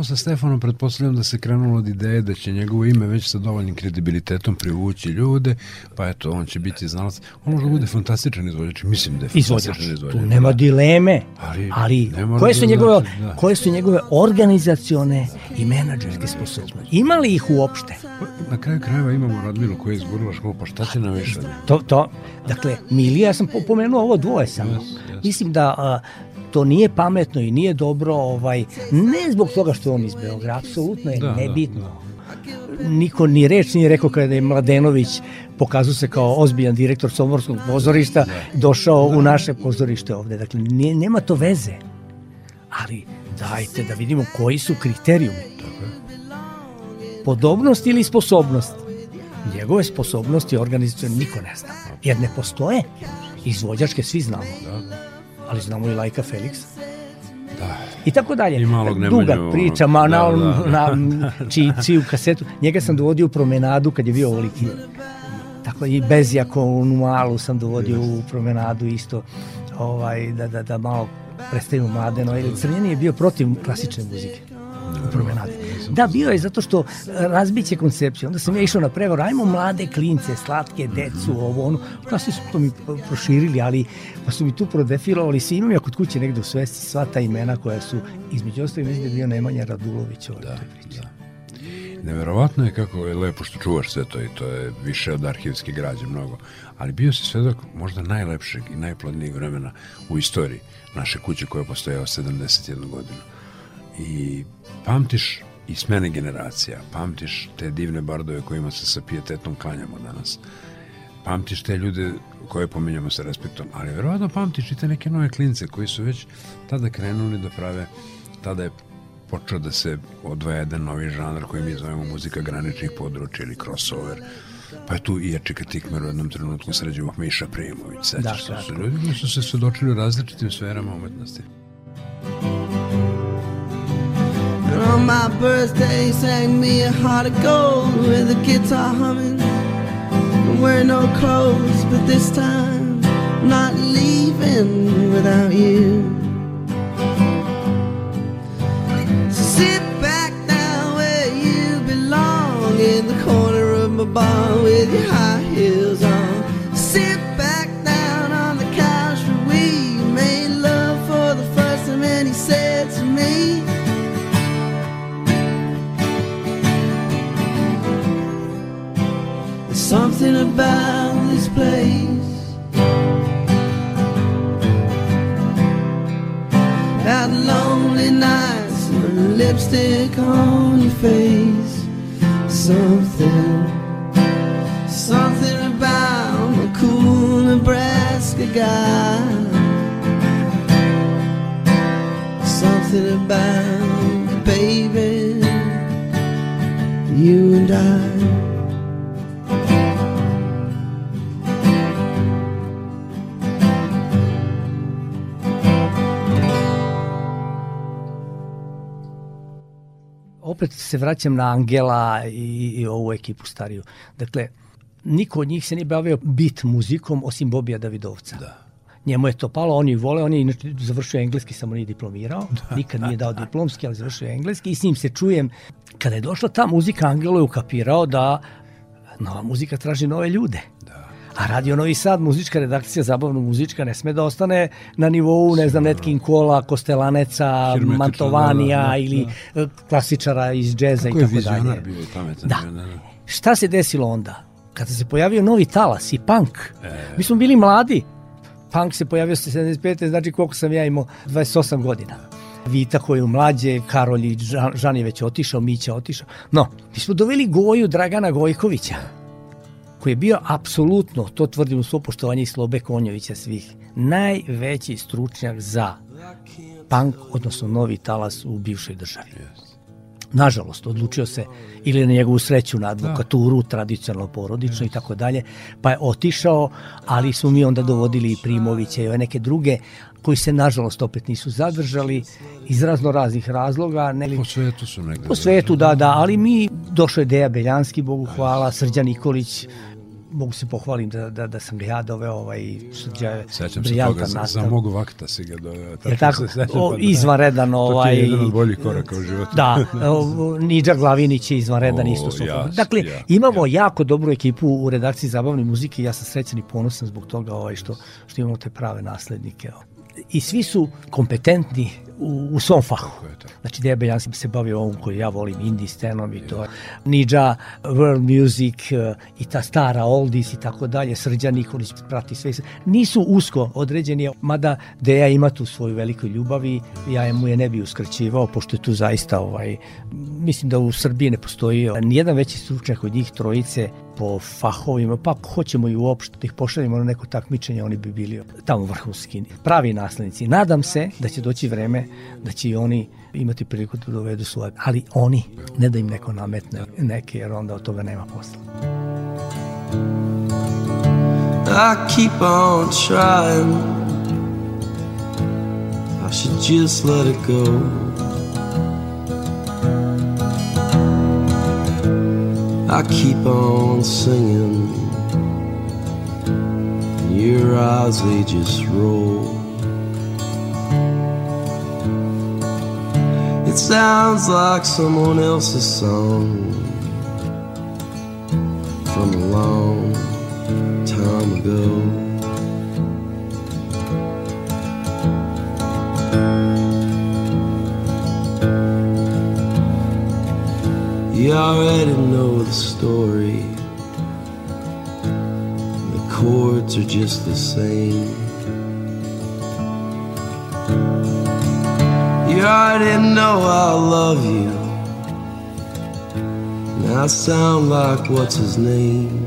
Speaker 2: Ovo sa Stefanom pretpostavljam da se krenulo od ideje da će njegovo ime već sa dovoljnim kredibilitetom privući ljude, pa eto, on će biti znalac. On može da bude fantastičan izvođač, mislim da je
Speaker 3: Izvođač,
Speaker 2: izvođač.
Speaker 3: tu nema dileme,
Speaker 2: Ali
Speaker 3: ali,
Speaker 2: ne
Speaker 3: koje,
Speaker 2: da
Speaker 3: su njegove,
Speaker 2: znači, da.
Speaker 3: koje su njegove organizacione i menadžerske sposobnosti? Ima li ih uopšte?
Speaker 2: Na kraju krajeva imamo Radmilu koja je izgurila školu, pa šta će nam više?
Speaker 3: To, to, dakle, Milija, ja sam po- pomenuo ovo dvoje samo.
Speaker 2: Jes, jes.
Speaker 3: Mislim da a, to nije pametno i nije dobro, ovaj, ne zbog toga što je on iz Beograda, apsolutno je
Speaker 2: Da, da,
Speaker 3: nebitno. Niko ni reč nije rekao kada je Mladenović pokazao se kao ozbiljan direktor Somorskog pozorišta, došao u naše pozorište ovde. Dakle, nije, nema to veze. Ali dajte da vidimo koji su kriterijumi. Podobnost ili sposobnost? Njegove sposobnosti organizacione niko ne zna. Jer ne postoje. Izvođačke svi znamo. Ali znamo i Lajka Felix.
Speaker 2: Da.
Speaker 3: I tako dalje.
Speaker 2: I malog Nemanju,
Speaker 3: Duga priča, ma
Speaker 2: da,
Speaker 3: na,
Speaker 2: da.
Speaker 3: na čici u kasetu. Njega sam dovodio u promenadu kad je bio ovoliki. Tako i Bezjako u malu sam dovodio u promenadu isto ovaj, da, da, da malo predstavimo mladeno. Crnjeni je bio protiv klasične muzike u promenadi. Da, bio je zato što e, razbiće koncepciju. Onda sam ja išao na pregovor, ajmo mlade klince, slatke, decu, ovo, ono. Kasnije su to mi proširili, ali pa su mi tu prodefilovali svi. Imam ja kod kuće negde u svesti sva ta imena koja su, između ostalih, mislim da je bio Nemanja Radulović ovaj da, priče.
Speaker 2: Neverovatno je kako je lepo što čuvaš sve to i to je više od arhivske građe mnogo. Ali bio si svedok možda najlepšeg i najplodnijeg vremena u istoriji naše kuće koja postoje 71 godinu. I pamtiš i smene generacija, pamtiš te divne bardove kojima se sa pijetetom klanjamo danas. Pamtiš te ljude koje pominjamo sa respektom, ali verovatno pamtiš i te neke nove klince koji su već tada krenuli da prave, tada je počeo da se odvaja jedan novi žanr koji mi zovemo muzika graničnih područja ili crossover. Pa je tu i Ječika Tikmer u jednom trenutku sređivog Miša Primović. Sećaš
Speaker 3: Da,
Speaker 2: se, ljudi su se svedočili u različitim sferama umetnosti.
Speaker 9: My birthday sang me a heart of gold with a guitar humming. And wear no clothes, but this time I'm not leaving without you. So sit back down where you belong in the corner of my bar with your high something about this place. That lonely nights and lipstick on your face. Something Something about a cool Nebraska guy. Something about baby You and I
Speaker 3: opet se vraćam na Angela i, i ovu ekipu stariju. Dakle, niko od njih se nije bavio bit muzikom osim Bobija Davidovca. Da. Njemu je to palo, on je vole, on je inače završio engleski, samo nije diplomirao, da. nikad nije dao diplomski, ali završio engleski i s njim se čujem. Kada je došla ta muzika, Angelo je ukapirao da nova muzika traži nove ljude. A Radio Novi Sad, muzička redakcija, zabavno muzička, ne sme da ostane na nivou, ne znam, Ned King Cola, Kostelaneca, Mantovanija
Speaker 2: da, da, da.
Speaker 3: ili e, klasičara iz džeza i
Speaker 2: Kako je
Speaker 3: tako dalje.
Speaker 2: vizionar bio i pametan.
Speaker 3: Da.
Speaker 2: da, da.
Speaker 3: Šta se desilo onda? Kada se pojavio novi talas i punk.
Speaker 2: E.
Speaker 3: Mi smo bili mladi. Punk se pojavio se 75. Znači koliko sam ja imao? 28 godina. Vita koji je mlađe, Karol i Žan, Žan je već otišao, Mića otišao. No, mi smo doveli Goju Dragana Gojkovića koji je bio apsolutno, to tvrdim u svo poštovanje i Slobe Konjovića svih, najveći stručnjak za punk, odnosno novi talas u bivšoj državi. Nažalost, odlučio se ili na njegovu sreću na advokaturu, tradicionalno porodično i tako dalje, pa je otišao, ali smo mi onda dovodili i Primovića i ove neke druge koji se nažalost opet nisu zadržali iz razno raznih razloga. Ne,
Speaker 2: Po svetu su negde.
Speaker 3: po svetu, da, da, ali mi, došao je Deja Beljanski, Bogu hvala, Srđan Nikolić, mogu se pohvalim da, da, da sam ga ja doveo ovaj srđa je
Speaker 2: Sećam se toga, za, za mog vakta si ga doveo.
Speaker 3: Je tako?
Speaker 2: se sećam,
Speaker 3: O,
Speaker 2: pa da.
Speaker 3: izvanredan
Speaker 2: To ti
Speaker 3: ovaj...
Speaker 2: je jedan od boljih koraka u životu.
Speaker 3: Da, Niđa Glavinić je izvanredan
Speaker 2: O,
Speaker 3: isto.
Speaker 2: jas,
Speaker 3: dakle,
Speaker 2: ja,
Speaker 3: imamo jako dobru ekipu u redakciji zabavne muzike i ja sam srećan i ponosan zbog toga ovaj, što, što imamo te prave naslednike. I svi su kompetentni u, u svom fahu. Znači, Deja Beljan se bavio ovom koji ja volim, indie scenom i to. Niđa, world music eh, i ta stara oldies i tako dalje. Srđan Nikolić prati sve. Nisu usko određeni, mada Deja ima tu svoju veliku ljubav i ja mu je ne bi uskraćivao, pošto je tu zaista, ovaj, mislim da u Srbiji ne postoji nijedan veći stručnjak od njih trojice po fahovima, pa ako hoćemo i uopšte da ih pošaljemo na neko takmičenje, oni bi bili tamo vrhunski, pravi naslednici. Nadam se da će doći vreme da će i oni imati priliku da dovedu svoje, ali oni, ne da im neko nametne neke, jer onda od toga nema posla.
Speaker 10: I keep on trying. I should just let it go. I keep on singing. Your eyes, they just roll. It sounds like someone else's song from a long time ago. You already know the story. The chords are just the same. You already know I love you. And I sound like what's his name?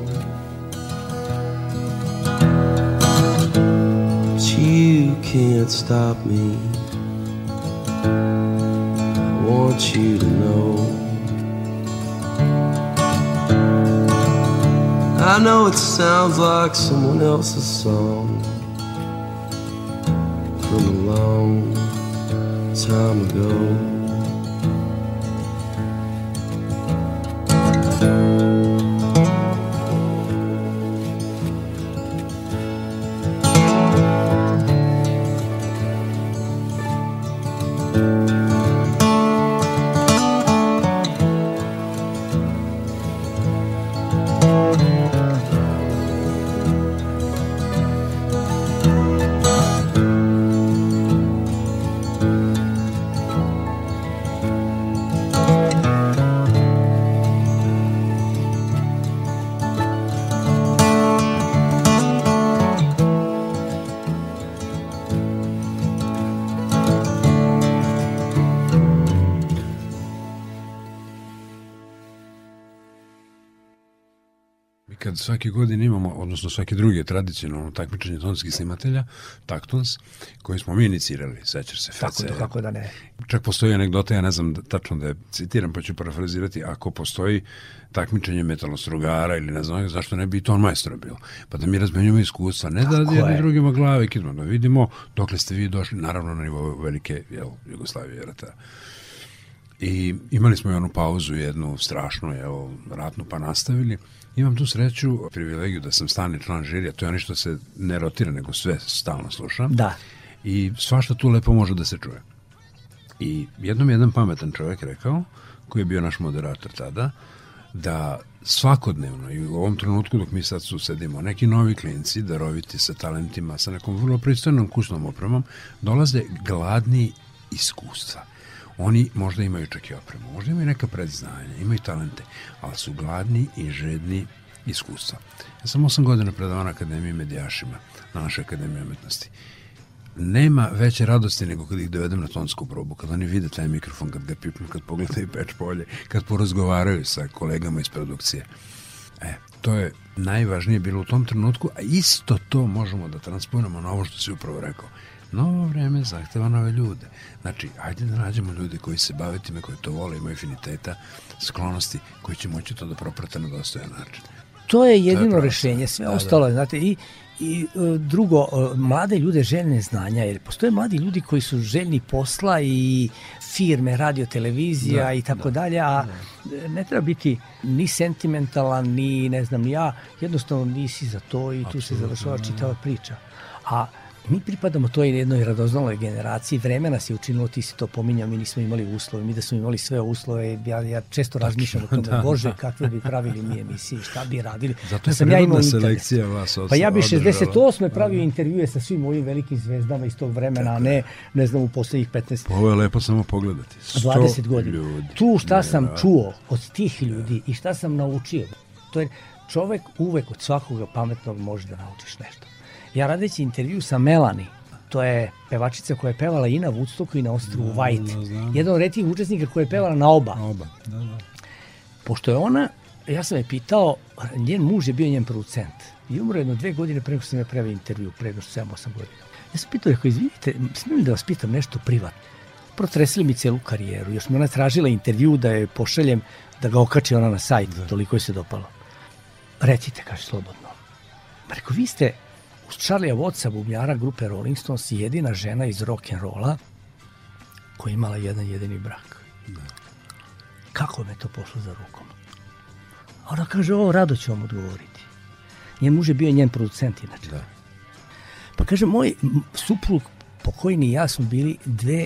Speaker 10: But you can't stop me. I want you to know. I know it sounds like someone else's song from a long time ago.
Speaker 2: Svake godine imamo, odnosno svake druge tradicionalno takmičenje tonskih snimatelja, Taktons, koji smo mi inicirali, sećaš se,
Speaker 3: Tako da, kako da ne.
Speaker 2: Čak postoji anegdota, ja ne znam da, tačno da je citiram, pa ću parafrazirati, ako postoji takmičenje metalostrugara ili ne znam, zašto ne bi i ton majstora bilo? Pa da mi razmenjujemo iskustva, ne da
Speaker 3: Tako
Speaker 2: jedni
Speaker 3: je.
Speaker 2: drugima glave kidmo, da vidimo dokle ste vi došli, naravno na nivou velike jel, Jugoslavije rata. I imali smo i onu pauzu jednu strašnu, evo, ratnu, pa nastavili. Imam tu sreću, privilegiju da sam stalni član žirija, to je ono što se ne rotira, nego sve stalno slušam.
Speaker 3: Da.
Speaker 2: I svašta tu lepo može da se čuje. I jednom je jedan pametan čovjek rekao, koji je bio naš moderator tada, da svakodnevno i u ovom trenutku dok mi sad su sedimo, neki novi klinci, daroviti sa talentima, sa nekom vrlo pristojnom kusnom opremom, dolaze gladni iskustva. Oni možda imaju čak i opremu, možda imaju neka predznanja, imaju talente, ali su gladni i žedni iskustva. Ja sam osam godina predavao na Akademiji Medijašima, na našoj Akademiji umetnosti nema veće radosti nego kad ih dovedem na tonsku probu, kad oni vide taj mikrofon, kad ga pipnu, kad pogledaju peč polje, kad porazgovaraju sa kolegama iz produkcije. E, to je najvažnije bilo u tom trenutku, a isto to možemo da transponujemo na ovo što si upravo rekao. Novo vreme zahteva nove ljude. Znači, ajde da nađemo ljude koji se bave time, koji to vole, imaju afiniteta, sklonosti, koji će moći to da proprate na dostojan način.
Speaker 3: To je jedino
Speaker 2: prava
Speaker 3: rešenje,
Speaker 2: stvar.
Speaker 3: sve
Speaker 2: Da, da.
Speaker 3: ostalo je, znate, i, I e, drugo, e, mlade ljude željne znanja, jer postoje mladi ljudi koji su željni posla i firme, radio, televizija
Speaker 2: Da,
Speaker 3: i tako dalje, a ne treba biti ni sentimentalan, ni ne znam, ni ja, jednostavno nisi za to i tu se završava čitava priča. A mi pripadamo toj jednoj radoznaloj generaciji, vreme nas je učinilo, ti si to pominjao, mi nismo imali uslove, mi da smo imali sve uslove, ja, ja često razmišljam o tome,
Speaker 2: da,
Speaker 3: bože,
Speaker 2: da.
Speaker 3: kakve bi pravili mi emisije, šta bi radili.
Speaker 2: Zato
Speaker 3: Da
Speaker 2: je
Speaker 3: sam ja imao
Speaker 2: prirodna selekcija vas
Speaker 3: Pa ja bi
Speaker 2: održala.
Speaker 3: 68. pravio intervjue sa svim ovim velikim zvezdama iz tog vremena, a ne, ne znam, u poslednjih 15
Speaker 2: Ovo je lepo samo pogledati. 100
Speaker 3: 20 godina.
Speaker 2: Ljudi.
Speaker 3: Tu šta sam
Speaker 2: Nevjerovatno.
Speaker 3: čuo od tih ljudi i šta sam naučio, to je čovek uvek od svakoga pametnog može da naučiš nešto. Ja radeći intervju sa Melani, to je pevačica koja je pevala i na Woodstocku i na ostrvu
Speaker 2: Da,
Speaker 3: White.
Speaker 2: da, znam.
Speaker 3: Jedan od retih učesnika koja je pevala na oba.
Speaker 2: Oba, da, da.
Speaker 3: Pošto je ona, ja sam je pitao, njen muž je bio njen producent. I umro jedno dve godine pre nego što sam je pravio intervju, pre nego što 7-8 godina. Ja sam pitao, rekao, izvinite, smijem da vas pitam nešto privatno? Protresili mi celu karijeru. Još mi ona tražila intervju da je pošaljem, da ga okači ona na sajt, toliko je se dopalo. Recite, kaže slobodno. Rekao, vi ste uz Charlie'a Wattsa, bubnjara grupe Rolling Stones, jedina žena iz rock'n'rolla koja je imala jedan jedini brak. Kako me to pošlo za rukom? A ona kaže, ovo rado ću vam odgovoriti. Njen muž je bio njen producent inače.
Speaker 2: Da.
Speaker 3: Pa kaže, moj suprug pokojni i ja smo bili dve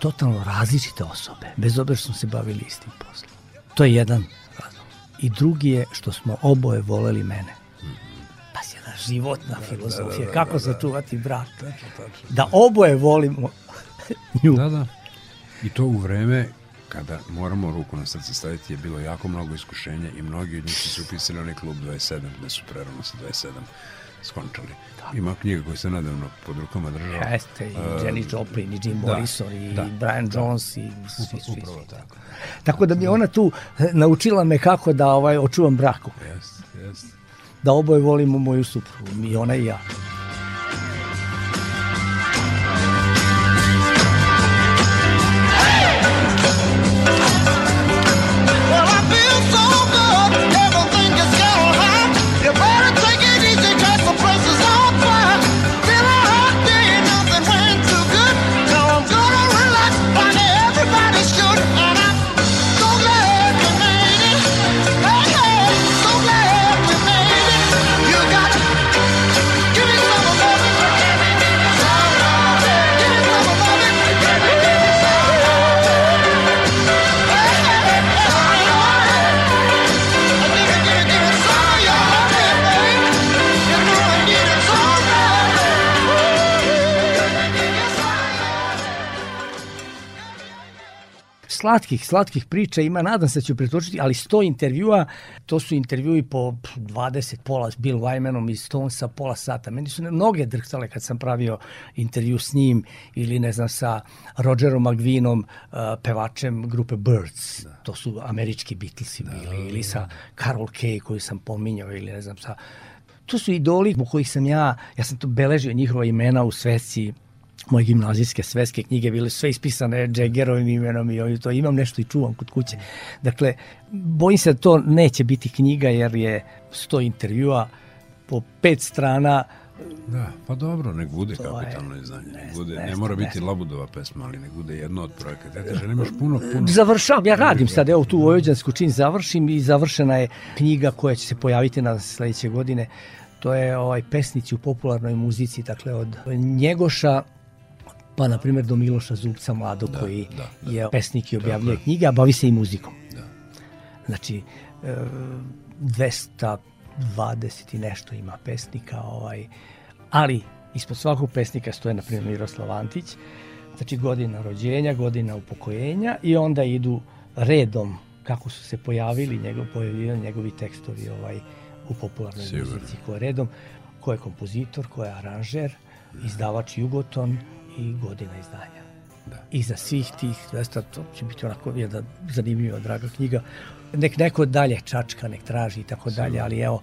Speaker 3: totalno različite osobe, bez obzira što smo se bavili istim poslom. To je jedan razlog. I drugi je što smo oboje voleli mene. Pa si jedna životna filozofija, kako sačuvati brak. Da oboje volimo nju.
Speaker 2: Da, da. I to u vreme kada moramo ruku na srce staviti je bilo jako mnogo iskušenja i mnogi od njih su se upisali u onaj klub 27 gde su prerano sa 27 skončali. Ima knjiga koju se nedavno pod rukama držao.
Speaker 3: Jeste, i
Speaker 2: E,
Speaker 3: Jenny Joplin, i Jim
Speaker 2: da,
Speaker 3: Morrison, i
Speaker 2: da,
Speaker 3: Brian
Speaker 2: da.
Speaker 3: Jones, i svi, svi, svi.
Speaker 2: Upravo tako.
Speaker 3: Tako da mi ona tu eh, naučila me kako da ovaj očuvam braku.
Speaker 2: Jeste, jeste.
Speaker 3: Da oboje volimo moju suprugu, i ona i ja. Slatkih, slatkih priča ima, nadam se da ću pretočiti, ali 100 intervjua, to su intervjui po pff, 20 pola s Bill Wymanom iz Stonesa, pola sata. Meni su mnoge drhtale kad sam pravio intervju s njim ili ne znam sa Rogerom McVinom, uh, pevačem grupe Birds. To su američki Beatlesi bili ili sa Carol Kay koju sam pominjao ili ne znam sa to su idoli u kojih sam ja, ja sam to beležio njihova imena u svesci moje gimnazijske sveske knjige bile sve ispisane Jaggerovim imenom i ovim to imam nešto i čuvam kod kuće. Dakle, bojim se da to neće biti knjiga jer je 100 intervjua po pet strana
Speaker 2: Da, pa dobro, nek bude
Speaker 3: To je-
Speaker 2: kapitalno izdanje.
Speaker 3: Ne-
Speaker 2: bude,
Speaker 3: ne
Speaker 2: ne mora biti
Speaker 3: ne
Speaker 2: Labudova pesma, ali nek bude jedno od projekata. Ja ti želim još puno, puno.
Speaker 3: Završavam, ja radim sad, evo tu Vojvođansku čin završim i završena je knjiga koja će se pojaviti na sledeće godine. To je ovaj pesnici u popularnoj muzici, dakle od Njegoša pa na primjer do Miloša Zubca mladog
Speaker 2: Da,
Speaker 3: koji
Speaker 2: da, da.
Speaker 3: je pesnik i objavljuje
Speaker 2: Tako je.
Speaker 3: knjige, a bavi se i muzikom.
Speaker 2: Da.
Speaker 3: Znači, e, 220 i nešto ima pesnika, ovaj, ali ispod svakog pesnika stoje, na primjer, Miroslav Antić, znači godina rođenja, godina upokojenja i onda idu redom kako su se pojavili njegov, pojavljivali njegovi tekstovi ovaj, u popularnoj
Speaker 2: Sigurno.
Speaker 3: muzici, ko je redom, ko je kompozitor, ko je aranžer, izdavač Jugoton i godina izdanja.
Speaker 2: Da.
Speaker 3: I za svih tih 200, to će biti onako jedna zanimljiva, draga knjiga. Nek neko dalje čačka, nek traži i tako dalje, ali evo,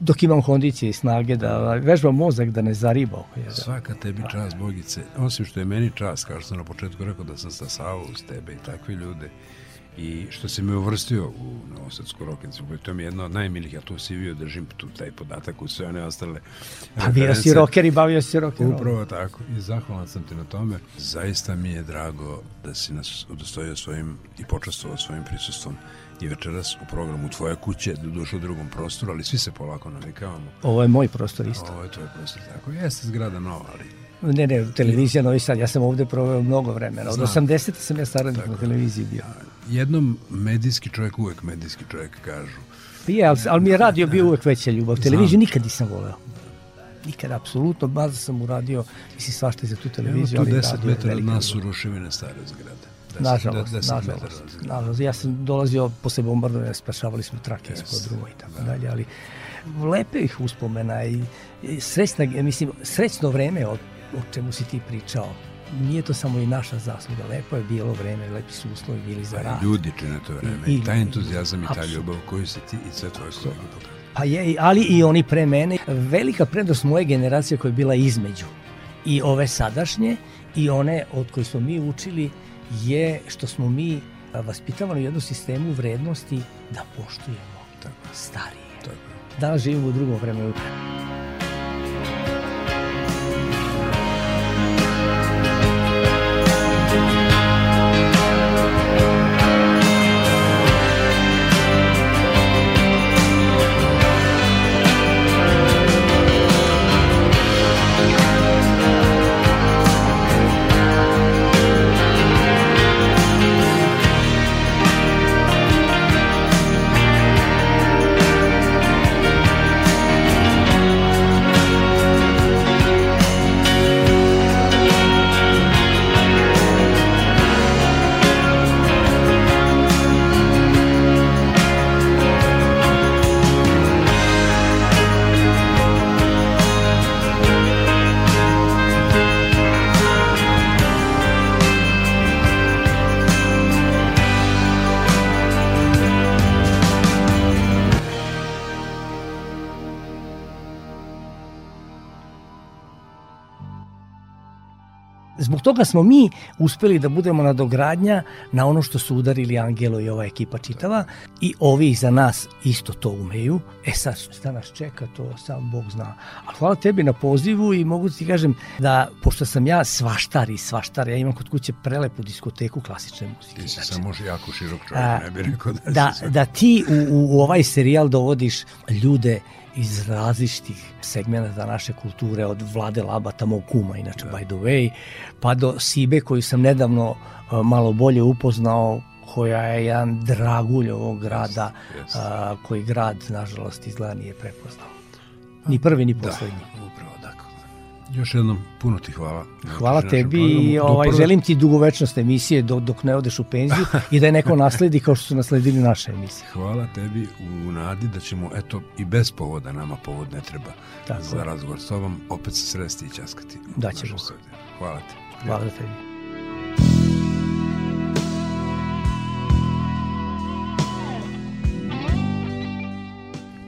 Speaker 3: dok imam kondicije i snage da vežbam mozak da ne zariba oko njega.
Speaker 2: Svaka tebi čast, Bogice. Osim što je meni čast, kao što sam na početku rekao da sam stasavao uz tebe i takve ljude. I što se me uvrstio u Novosadsku rock enciklopediju, to mi je jedna od najmilijih, ja tu si bio držim tu taj podatak u sve one ostale
Speaker 3: Pa bio si rocker i bavio si rocker.
Speaker 2: Upravo tako. I zahvalan sam ti na tome. Zaista mi je drago da si nas udostojio svojim i počastovao svojim prisustvom i večeras u programu Tvoje kuće, do duše u drugom prostoru, ali svi se polako navikavamo.
Speaker 3: Ovo je moj prostor isto.
Speaker 2: Ovo je tvoj prostor, tako. Jeste zgrada nova, ali
Speaker 3: Ne, ne, televizija Novi Sad, ja sam ovde proveo mnogo vremena. Od
Speaker 2: Znam.
Speaker 3: 80. sam ja saradnik na televiziji bio.
Speaker 2: Jednom medijski čovjek, uvek medijski čovjek kažu.
Speaker 3: Je, ali, ali mi je radio bio uvek veća ljubav. Televiziju nikad nisam voleo. Nikad, apsolutno. Mada sam uradio, mislim, svašta za tu
Speaker 2: Evo
Speaker 3: televiziju.
Speaker 2: tu
Speaker 3: ali
Speaker 2: 10
Speaker 3: radio je
Speaker 2: metara od nas su
Speaker 3: ljubav.
Speaker 2: ruševine stare zgrade. Deset-
Speaker 3: Nažalost,
Speaker 2: de- deset
Speaker 3: nažalost, nažalost. Ja sam dolazio posle bombardovanja, spašavali smo trake yes, ispod druma i tako dalje, ali lepe ih uspomena i, i srećna, mislim, srećno vreme o, o čemu si ti pričao. Nije to samo i naša zasluga, lepo je bilo vreme, lepi su uslovi bili za
Speaker 2: Pa
Speaker 3: rad.
Speaker 2: ljudi čine to vreme. I,
Speaker 3: I-
Speaker 2: taj entuzijazam i ta ljubav koju si ti i sve tvoje pokazali.
Speaker 3: Pa je, ali i oni pre mene. Velika prednost moje generacije koja je bila između i ove sadašnje i one od koje smo mi učili je što smo mi vaspitavani u jednom sistemu vrednosti da poštujemo
Speaker 2: Tako.
Speaker 3: starije.
Speaker 2: Tako.
Speaker 3: Danas živimo u drugom vremenu. Toga smo mi uspeli da budemo nadogradnja na ono što su udarili Angelo i ova ekipa čitava i ovi iza nas isto to umeju. E sad šta nas čeka, to sam Bog zna. A hvala tebi na pozivu i mogu ti kažem da, pošto sam ja svaštar i svaštar, ja imam kod kuće prelepu diskoteku klasične muzike.
Speaker 2: Ti si
Speaker 3: Znači,
Speaker 2: samo jako širok čovjek,
Speaker 3: A,
Speaker 2: ne bih rekao da,
Speaker 3: da, da ti u, u, u ovaj serijal dovodiš ljude iz različitih segmenta naše kulture, od Vlade Labata, mog kuma, inače, by the way, pa do Sibe, koju sam nedavno a, malo bolje upoznao, koja je jedan dragulj ovog grada,
Speaker 2: jeste.
Speaker 3: a, koji grad, nažalost, izgleda nije prepoznao. Ni prvi, ni poslednji.
Speaker 2: Da, upravo tako. Još jednom puno ti hvala. na
Speaker 3: Hvala
Speaker 2: našem
Speaker 3: tebi
Speaker 2: programu.
Speaker 3: i ovaj,
Speaker 2: prve-
Speaker 3: želim ti dugovečnost emisije dok, dok ne odeš u penziju i da je neko nasledi kao što su nasledili naše emisije.
Speaker 2: Hvala tebi u nadi da ćemo, eto, i bez povoda, nama povod ne treba
Speaker 3: Tako
Speaker 2: za razgovor s tobom, opet se sresti i časkati. u
Speaker 3: Da se.
Speaker 2: studiju. Hvala ti.
Speaker 3: Hvala tebi.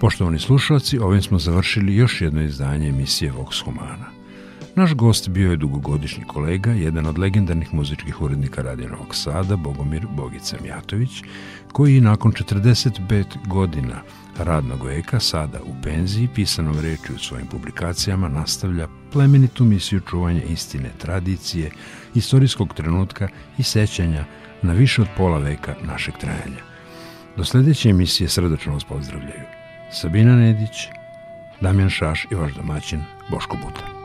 Speaker 2: Poštovani slušalci, ovim smo završili još jedno izdanje emisije Vox Humana. Naš gost bio je dugogodišnji kolega, jedan od legendarnih muzičkih urednika Radio Novog Sada, Bogomir Bogica Mijatović, koji nakon 45 godina radnog veka, sada u penziji, pisanom reči u svojim publikacijama, nastavlja plemenitu misiju čuvanja istine, tradicije, istorijskog trenutka i sećanja na više od pola veka našeg trajanja. Do sledeće emisije srdačno vas pozdravljaju Sabina Nedić, Damjan Šaš i vaš domaćin Boško Buta.